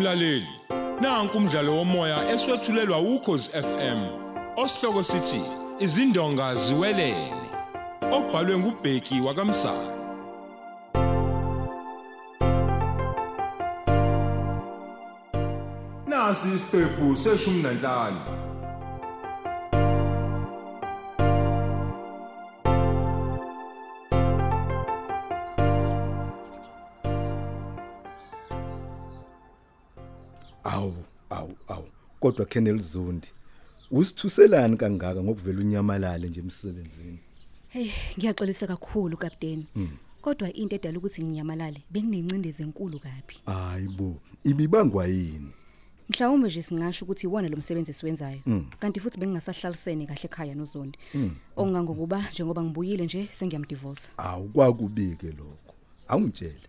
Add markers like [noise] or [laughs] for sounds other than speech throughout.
Mlaleli, nanku umdlalo womoya eswetshulelwa ukhozi FM. Osihloko sithi izindonga ziwelele. Obhalwe ngubheki wakamsa. Nasi isiqephu seshumi nanhlanu. Kodwa Kennel Zondi, usithuselani kangaka ngokuvela unyamalale nje emsebenzini? Hey, ngiyaxolisa kakhulu kapteni. Kodwa into edala ukuthi nginyamalale benginencindezi enkulu kabi. Hayibo, ibibangwa yini? Mhlawumbe nje singasho ukuthi iwona lo msebenzi esiwenzayo. Kanti futhi bengingasahlalisene kahle ekhaya noZondi. Okungangokuba njengoba ngibuyile nje sengiyamdivorce. Awu kwakubike lokho. Awungitshele.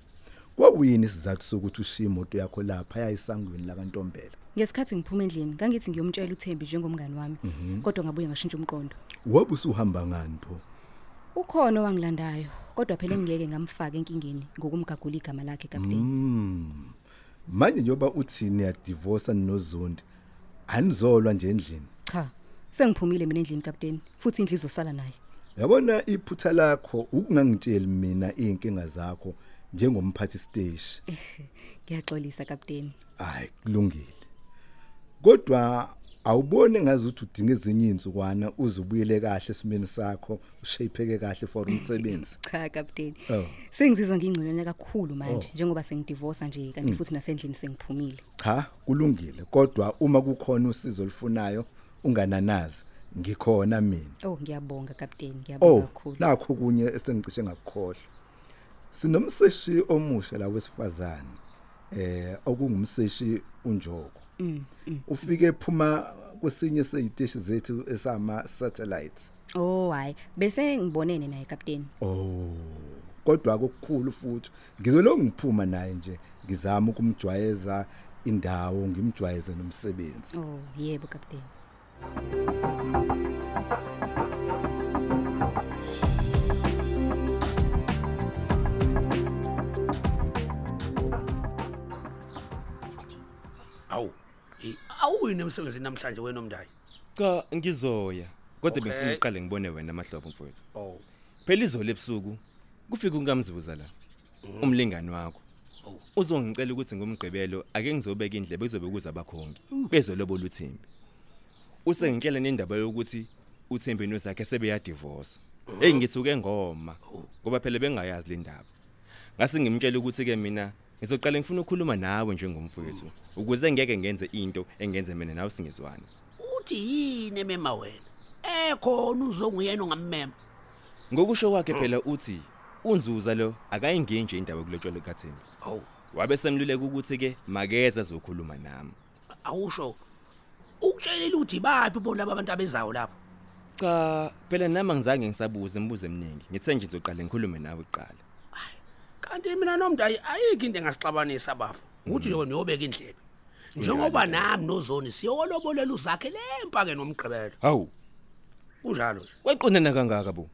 Kwakuyini isizathu sokuthi ushiye imoto yakho lapha yayisangweni lakantombela? Ngesikhathi ngiphuma endlini ngangithi ngiyomtshela uThembi njengomngani wami. Kodwa ngabuye ngashintsha umqondo. Wabe usuhamba ngani pho? Ukhona owangilandayo, kodwa phela ngeke ngamfaka enkingeni ngokumgagula igama lakhe kapteni. Mm. Manje njoba uthi niya divorce noZondi. Anizolwa nje endlini. Cha, sengiphumile mina endlini kapteni, futhi indlu izosala naye. Yabona iphutha lakho ukungangitsheli mina inkinga zakho njengomphathi stage. Ngiyaxolisa kapteni. Hayi kulungile. Kodwa awubone ngazuthi udinga ezinye insukwana uzubuyele kahle esimeni sakho ushayipheke kahle for umsebenzi. Cha kapteni. Oh. Sengizizwa ngingconywana kakhulu manje njengoba sengidivorce nje kanti futhi nasendlini sengiphumile. Cha kulungile kodwa uma kukhona usizo olufunayo ungananazi ngikhona mina. Oh ngiyabonga kapteni, ngiyabonga Oh kakhulu. nakho kunye esengicishe ngakukhohlwa. Sinomseshi omusha la wesifazane. Eh okungumseshi unjoko. Mm. Ufike ephuma kwesinye seyiteshi zethu esama satellites. Oh hayi, bese ngibonene naye kapteni. Oh. Kodwa kokukhulu futhi ngizolo ngiphuma naye nje ngizama ukumjwayeza indawo ngimjwayeze nomsebenzi. Oh yebo kapteni. Awuyini emsebenzini namhlanje wena omndayi? Cha ngizoya. Kodwa Okay. bengifuna uqale ngibone wena amahlobo mfowethu. Oh. Phela izolo ebusuku kufika unkamzibuza la. Umlingani wakho. Oh. Uzongicela ukuthi ngomgqibelo ake ngizobeka indlebe kuzobe kuza abakhongi. Bezolobola uThembi. Usengitshela nendaba yokuthi uThembi nosakhe sebeya divorce. Hey ngithuke ngoma ngoba phela bengayazi le ndaba. Ngase ngimtshela ukuthi ke mina ngizoqala ngifuna ukukhuluma nawe njengomfowethu ukuze ngeke ngenze into engenze mina nawe singezwani. Uthi yini emema wena? Ekhona uzonguyena ongammema. Ngokusho Mm. kwakhe phela uthi unzuza lo akayingeni nje indaba yokulotshwa lokaThembi. Awu. Wabe semluleka ukuthi ke makeza azokhuluma nami. Awusho. Ukutshelela ukuthi bapi bona abantu abezayo lapha. Cha, phela nami ngizange ngisabuze imibuzo eminingi. Ngithe nje ngizoqala ngikhulume nawe kuqala. Kanti mina nomndayi ayikho into engasixabanisa abafu. Ukuthi yona niyobeka indlebe. Njengoba nami nozoni siyolobolela uzakhe lempake nomgqibelo. Hawu, Kunjalo nje. kwaqondana kangaka bo.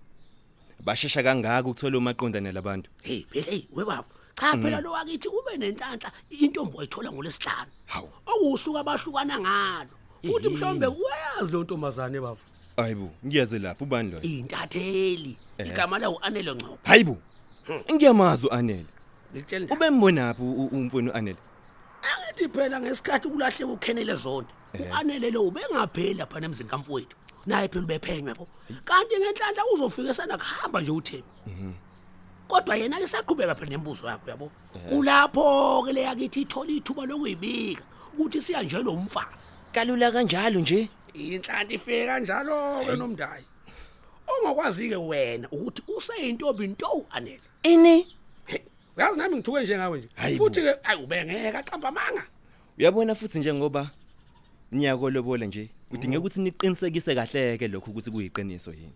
Bashesha kangaka ukuthola umaqondane labantu. Hey, phela hey, webaba. Cha phela lo wakithi kube nenhlanhla intombi oyithola ngolesihlanu. Hawu. Okusuka abahlukana ngalo. Futhi mhlawumbe uyazi lo ntombazane baba. Hayibo, ngiyaze lapha ubani lo? Intatheli. Igama lawo anele ngcobo. Hayibo. Ngiyamazi uAnele. Ngikutshela nje. Ube mbonaphi umfweni uAnele? Angithi phela ngesikhathi kulahleka ukhenele zonke. Uanele lo ubengapheli lapha emzini kamfowethu. Naye phela ubephenywe bo. Kanti ngenhlanhla uzofika sana kuhamba nje uThembi. Kodwa yena ke saqhubeka phela nembuzo yakho yabo. Kulapho ke le yakithi ithola ithuba lokuyibika ukuthi siya nje lo mfazi. Kalula kanjalo nje. Inhlanhla ifike kanjalo ke nomndayi. Ongakwazi ke wena ukuthi useyintombi nto anele. Ini? Uyazi nami ngithuke njengawe nje. Futhi ke ayi ubengeka qamba manga. Uyabona futhi njengoba niyako lobola nje, kudingeka ukuthi niqinisekise kahle ke lokho ukuthi kuyiqiniso yini.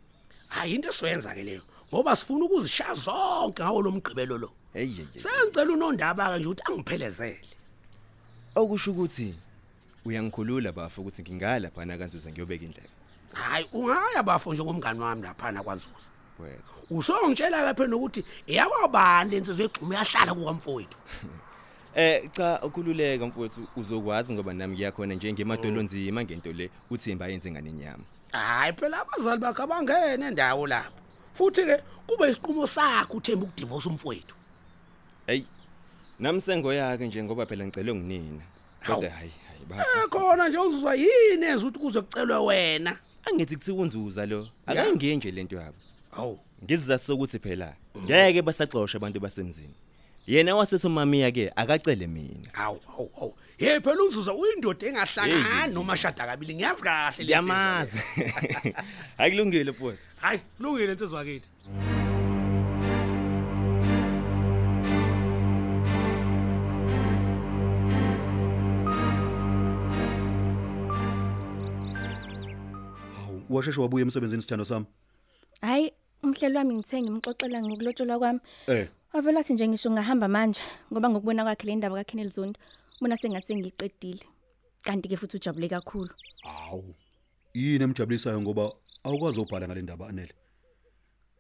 Hayi into esiyenza ke leyo. Ngoba sifuna ukuzishaya zonke ngawo lo mgqibelo lo. Sengicela unondaba ke nje ukuthi angiphelezele. Okusho ukuthi uyangikhulula bafu ukuthi ngingala phana kanzuza ngiyobeka indlebe. Hayi ungaya bafo njengomngani wami lapha na kwanzuza. Wethu. Usongitshela lapha nokuthi iyakwabani lensizwe egxume yahlala kukamfowethu. [laughs] Eh cha ukhululeka mfowethu uzokwazi ngoba nami ngiyakhona nje ngemadolonzima ngento le uthimba yenze ngane nyama. hayi phela abazali bakhe abangene endawo lapho futhi ke kube isiqumo sakho uthemba ukudivorce umfowethu Hey. Namsengo yakhe nje ngoba phela ngicela ngunina. Kodwa Hawu. hayi hayi bafu. ekhona nje uzuzwa yini enza ukuthi kuze kucelwe wena Angithi kuthiwa unzuza lo. Akangiye nje lento yabo. hawu Ngizizathu sokuthi phela ngeke basaxoxa abantu basemzini. Yena wasesomamiya ke akacele mina. hawu hawu hawu ye phela uzuzwa uyindoda engahlangani noma shada kabili ngiyazi kahle le [laughs] nsizwa le. Yamazi. Akulungile mfowethu. hayi lungile insizwa kithi washeshe wabuya emsebenzini sithando sami. Hayi, umhlelo wami ngithe ngimxoxela ngokulotsholwa kwami. Eh, Wavela athi nje ngisho ngahamba manje ngoba ngokubona kwakhe le ndaba kaKenneth Zondo, ubona sengathi ngiqedile. Kanti ke futhi ujabule kakhulu. awu. Yini emjabulisayo ngoba awukwazi ubhala ngale ndaba anele.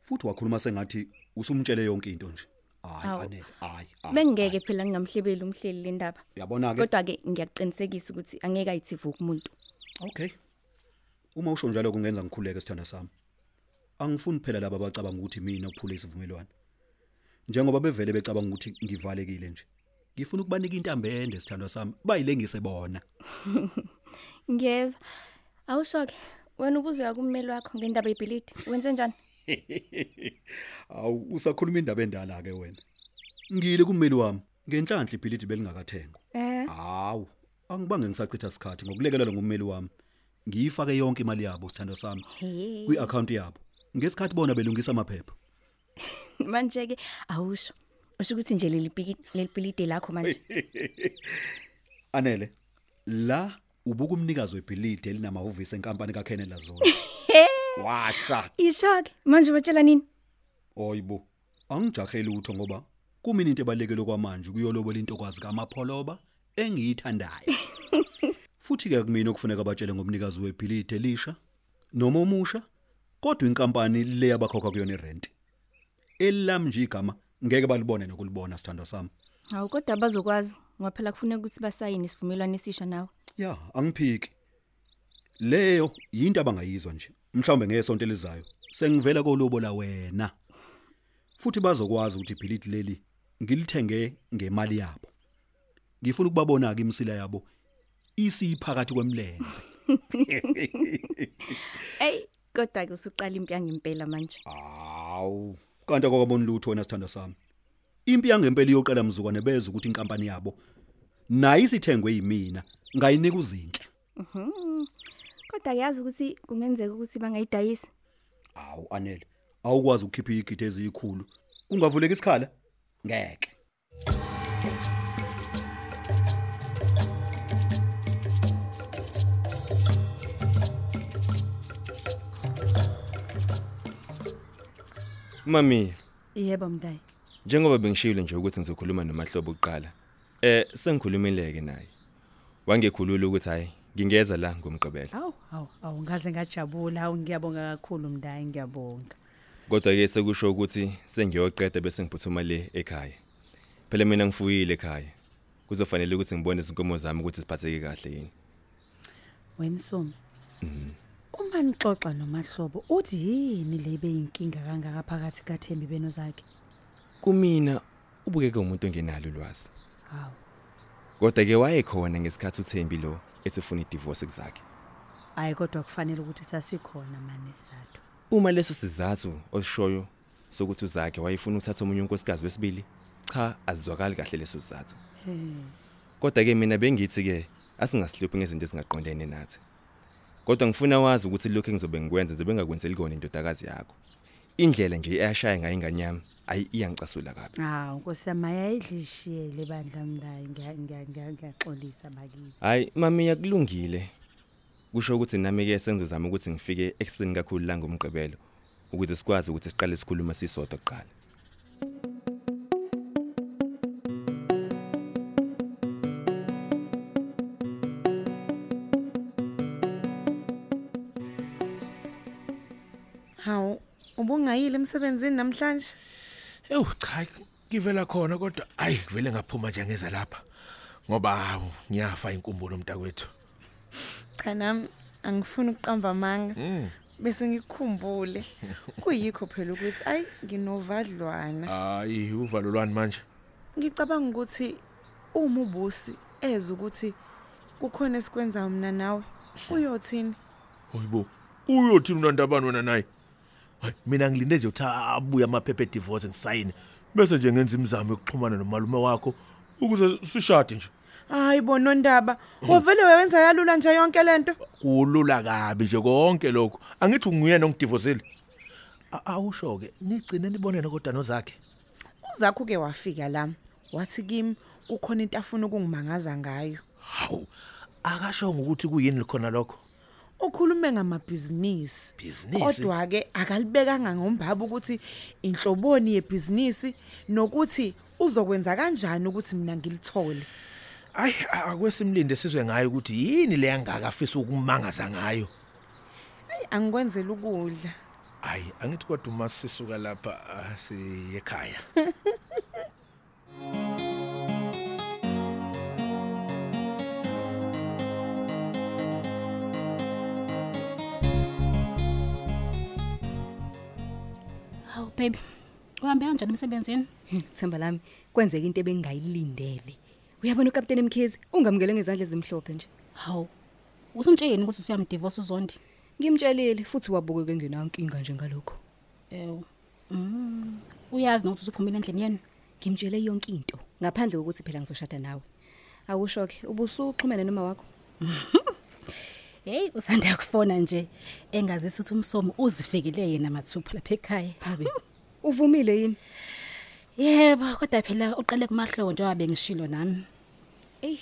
Futhi wakhuluma sengathi usumtshele yonke into nje. Hayi anele, hayi. Bengeke phela ngingamhlebeli umhleli le ndaba. Yabona ke. Kodwa ke ngiyaqinisekisa ukuthi angeke ayithivu kumuntu. Okay. Uma usho njalo kungenza ngikhuleke sithanda sami. Angifuni phela laba abacabanga ukuthi mina uphule isivumelwano. Njengoba bevele becabanga ukuthi ngivalekile nje. Ngifuna ukubanika intambende sithandwa sami. Bayilengise bona. [laughs] Ngiyezwa. Awushoke. Wena ubuzoya kummeli wakho ngendaba yebhilidi. Wenze njani? [laughs] Awu usakhuluma indaba endala ke wena. Ngile kummeli wami ngenhlanhla ibhilidi belingakathengwa. Eh, Hawu, angibange ngisachitha isikhathi ngokulekelelwa ngummeli wami. Ngiyifake yonke imali yabo sithandwa sami he. kwi-account yabo. Ngesikhathi bona belungisa amaphepha. [laughs] Manje ke awusho. Usho ukuthi nje leli bhilidi leli bhilidi lakho manje. [laughs] Anele, la ubuka umnikazi webhilidi elinamahhovisi enkampani kaKenneth Lazola. [laughs] Washa. Ishoke. Manje batshela nini? Oyibo, angijaheli utho ngoba kumina into ebalekele kwamanje kuyolobola into kwazi kaMapholoba engiyithandayo. Futhi ke kumina okufuneka batshele ngomnikazi webhilidi elisha noma omusha kodwa inkampani le yabakhokha kuyona irent. Elam nje igama ngeke balibone nokulibona sithandwa sami. Hawu kodwa bazokwazi. Ngoba phela kufuneka ukuthi basayine isivumelwano esisha nawe. Ya, angiphiki. Leyo yinto abangayizwa nje. Mhlawumbe ngesonto elizayo sengivela kolobola wena. Futhi bazokwazi ukuthi ibhilidi leli ngilithenge ngemali yabo. Ngifuna ukubabona ke imisila yabo isiphakathi kwemlenze. [laughs] Ey, kodwa ke usuqala impi yangempela manje. Awu, kanti akwaboni lutho wena sithanda sami. Impi yangempela iyoqala mzukwane beza ukuthi inkampani yabo nayo isithengwe yimina, ngayinika uzinhle. Kodwa yazi ukuthi kungenzeka ukuthi bangayidayisi. Awu anele. Awukwazi ukukhipha igidi eziyikhulu. Ungavuleka isikhala? Ngeke. Mami, Yebo mntayi. njengoba bengishilo nje ukuthi ngizokhuluma nomahlobo oqala. Eh sengikhulumileke naye. Wangekhulula ukuthi hayi ngingeza la ngomgqibelo. Awu, awu, awu ngaze ngajabula. Awu ngiyabonga kakhulu mntayi, ngiyabonga. Kodwa ke sekusho ukuthi sengiyoqeda bese ngiphuthuma le ekhaya. Phela mina ngifuyile ekhaya. Kuzofanele ukuthi ngibone izinkomo zami ukuthi siphatheke kahle yini. Wemsomi. Uma nixoxa nomahlobo, uthi yini le beyinkinga kangaka phakathi kaThembi benozakhe? Kumina ubukeke umuntu ongenalo ulwazi. Hawu. Kodwa ke wayekhona ngesikhathi uThembi lo ethi ufuna idivorce kuzakhe. Hayi kodwa kufanele ukuthi sasikhona manje isizathu. Uma leso sizathu osishoyo sokuthi uzakhe wayefuna ukuthatha omunye unkosikazi wesibili, cha azizwakali kahle leso sizathu. Kodwa ke mina bengithi ke asingasiluphi ngezinto ezingaqondene nathi. Kodwa ngifuna wazi ukuthi lokho engizobe ngikwenza nje bengakwenzeli kona indodakazi yakho. Indlela nje eyashaya ngayo ingane yami ayi iyangicasula kabi. Hawu Nkosi yami ayidlishiyele bandla mntayi ngiya- ngiya- ngiya- ngiyaxolisa bakithi. Hayi mami yakulungile. Kusho ukuthi nami ke sengizozama ukuthi ngifike ekseni kakhulu la ngomgqibelo ukuze sikwazi ukuthi siqale sikhuluma sisodwa kuqala. Hawu, ubungayile emsebenzini namhlanje? Ewu cha ngivela khona kodwa ayi kuvele ngaphuma nje ngeza lapha ngoba hawu ngiyafa inkumbulo mntakwethu. Cha nami angifuni ukuqamba amanga. Mm. bese ngikukhumbule [laughs] kuyikho phela ukuthi ayi nginovadlwana. Hayi uvalo lwani manje. Ngicabanga ukuthi uma ubusi eza ukuthi kukhona esikwenzayo mina nawe uyothini? Hoyibo uyothi unandabani wena naye? hayi mina ngilinde nje ukuthi abuye amaphepha edivorce ngisayine. Bese nje ngenza imizamo yokuxhumana nomalume wakho ukuze sishade nje. Hayi bonondaba wavele wewenza yalula nje yonke lento kulula kabi nje konke lokho angithi unguyena ongidivozile. A- awusho ke nigcine nibonene kodwa nozakhe. Uzakho ke wafika la wathi kimi kukhona into afuna ukungimangaza ngayo. Hawu akashongo ukuthi kuyini likhona lokho. Ukhulume ngamabhizinisi. Bhizinisi? kodwa ke akalibekanga ngombaba ukuthi inhloboni yebhizinisi nokuthi uzokwenza kanjani ukuthi mina ngilithole? Ayi akwesimlinde sizwe ngayo ukuthi yini le yangaka afisa ukumangaza ngayo. Ayi, angikwenzela ukudla. Hayi angithi kodwa uma sisuka lapha ah, [laughs] siye ekhaya Hawu baby. Uhambe kanjani emsebenzini? Themba lami kwenzeka into ebengayilindele. Uyabona ukapteni Mkhizi ungamukele ngezandla ezimhlophe nje. Hawu. Usumtsheleni ukuthi usuyamdivorce uZondi? Ngimtshelile futhi wabukeke ngenankinga nje ngalokho. Ew. Mm. Uyazi nokuthi usuphumile endlini yenu? Ngimtshele yonke into ngaphandle kokuthi phela ngizoshada nawe. Awusho ke ubusuxhumene noma wakho? [laughs] Hey, usanda kufona nje engazisi ukuthi umsomo uzifikele yena mathupha lapha ekhaya. Habe. Uvumile yini? Yebo, kodwa phela uqale kumahlobo njengoba bengishilo nami. Ey,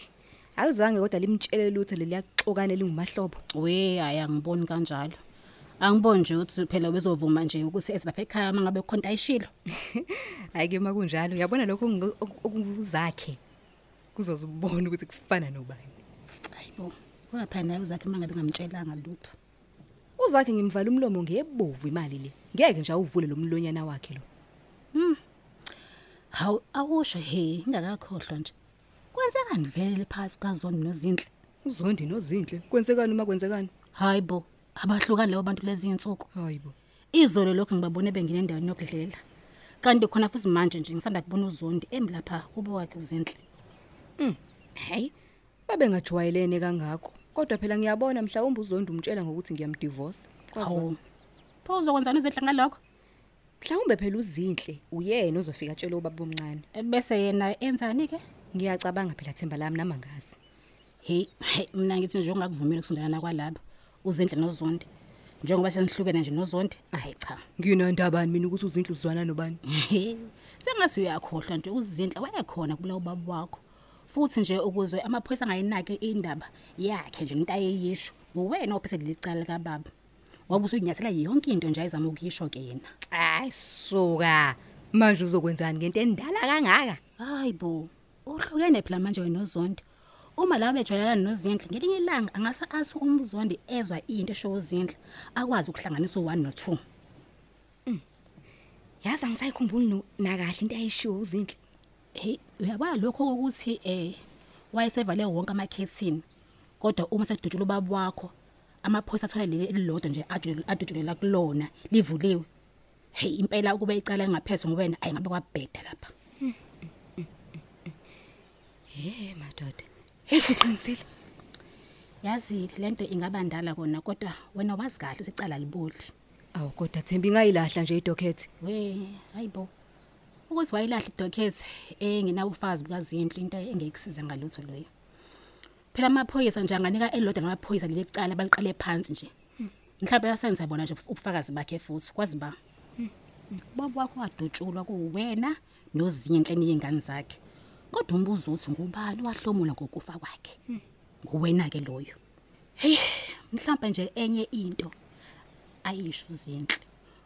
alizange kodwa limtshele lutho leliyaxokana lingumahlobo. We, hayi angiboni kanjalo. Angiboni nje ukuthi phela bezovuma nje ukuthi eze lapha ekhaya mangabe khonta ayishilo. Hayi ke makunjalo, uyabona lokho okungu- oku- okuzakhe. Kuzozubona ukuthi kufana nobani. Hayibo. Wapha naye uzakhe mangabe ngamtshelanga lutho. Uzakhe ngimvala umlomo ngebovu imali le. Ngeke nje awuvule lo mlonyana wakhe lo. Hawu awusho he ingakakhohlwa nje. Kwenzekani vele phakathi kaZondi noZinhle? Uzondi nozinhle. Kwenzekani uma kwenzekani? Hayibo, abahlukani labo bantu lezi insuku. Hayibo. Izolo lokho ngibabone bengena endaweni yokudlela. Kanti khona futhi manje nje ngisanda kubona uZondi emlapha kubo wakhe uZinhle. Hayi. Babe ngajwayelene kangako. Kodwa phela ngiyabona mhlawumbe uzondi umtshela ngokuthi ngiyamdivorce. Kwazi Hawu. bani? Pho uzokwenzani izinhle ngalokho? Mhlawumbe phela uzinhle uyena ozofika atshela ubaba omncane. E, Bese yena enzani ke? Ngiyacabanga phela Themba lami namangazi. Hey, hey mina ngithi nje ungakuvumela ukusondelana kwalabo. Uzinhle noZondi. Njengoba senihlukene nje noZondi, hayi cha. Nginandabani mina ukuthi uzinhle uzwana nobani? Sengathi uyakhohlwa nje uzinhle wayekhona kulawo baba wakho. Futhi nje ukuze amaphoyisa angayinaki indaba yakhe nje into ayeyisho. Uwena ophethe lelicala kababa. Wabe usuyinyathela yonke into nje ayizama ukuyisho ke yena. Hayi suka. Manje uzokwenzani ngento endala kangaka? Hayibo, uhlukene phela manje wena noZondi. Uma la bejwayelana noZinhle ngelinye ilanga angase athi umZondi ezwa into esho uZinhle akwazi ukuhlanganisa u1 no2. Yazi angisayikhumbuli no- nakahle into ayishiwo uzinhle. Hey, uyabona lokho ukuthi eh wayesevale wonke amakhethini. Kodwa uma sedutshula ubaba wakho, amaphoyisa athola leli elilodwa nje adutshul- adutshulela kulona livuliwe. Hey, impela ukube icala lingaphethwe ngowena ayingabe kwabheda lapha. Hey madoda. Hey siqinisile. Yazi lento ingabandala kona kodwa wena wazi kahle ukuthi icala liboli. Awu kodwa Thembi ngayilahla nje idokhethi. We, hayibo. Ukuthi wayilahla idokhethi engenabufazi bukazinhle into engekusiza ngalutho loyo. Phela amaphoyisa nje anganika elodwa namaphoyisa leli cala baliqale phansi nje. Mhlawumbe yasenza bona nje ubufakazi bakhe futhi kwazi ba. Baba wakho wadutshulwa kuwena nozinhle niyingane zakhe. Kodwa umbuzo uthi ngubani wahlomula ngokufa kwakhe? Nguwena ke loyo. Hey, mhlawumbe nje enye into ayisho uzinhle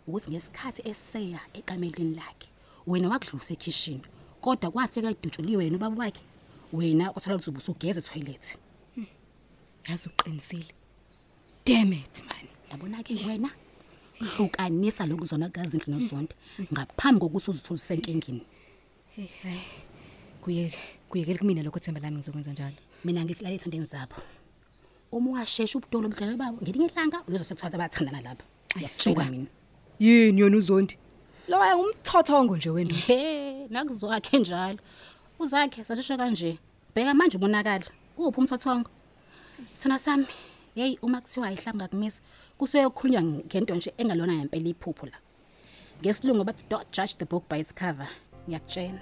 ukuthi ngesikhathi eseya ekamelweni lakhe wena wakudlusa ekitchen kodwa kwathi kadutshuliwe yena ubaba wakhe wena kwathola ukuthi ubusugeza etoilet Yazi uqinisile. Damn it man. yabona ke wena hlukanisa lokuzona kazinhle nozonke ngaphambi kokuthi uzithole senkingini Hey hayi. Kuye kuyekela kumina lokho themba lami ngizokwenza njalo. mina ngithi lale ethandeni zabo uma ungasheshe ubudolo obudlalo babo ngelinye ilanga uyozosekuthatha abathandana lapha ngiyasuka mina Yini yona uzondi? Lo waya umthothongo nje wena. he nakuzwakhe njalo. Uzakhe sasisho kanje. Bheka manje ubonakala uphi umthothongo? Sona sami. Hey uma kuthiwa ayihlamba ngakumisa kusuye kukhulunywa ngento nje engalona ngempela iphupho la. Ngesilungu bathi don't judge the book by its cover. Ngiyakutshela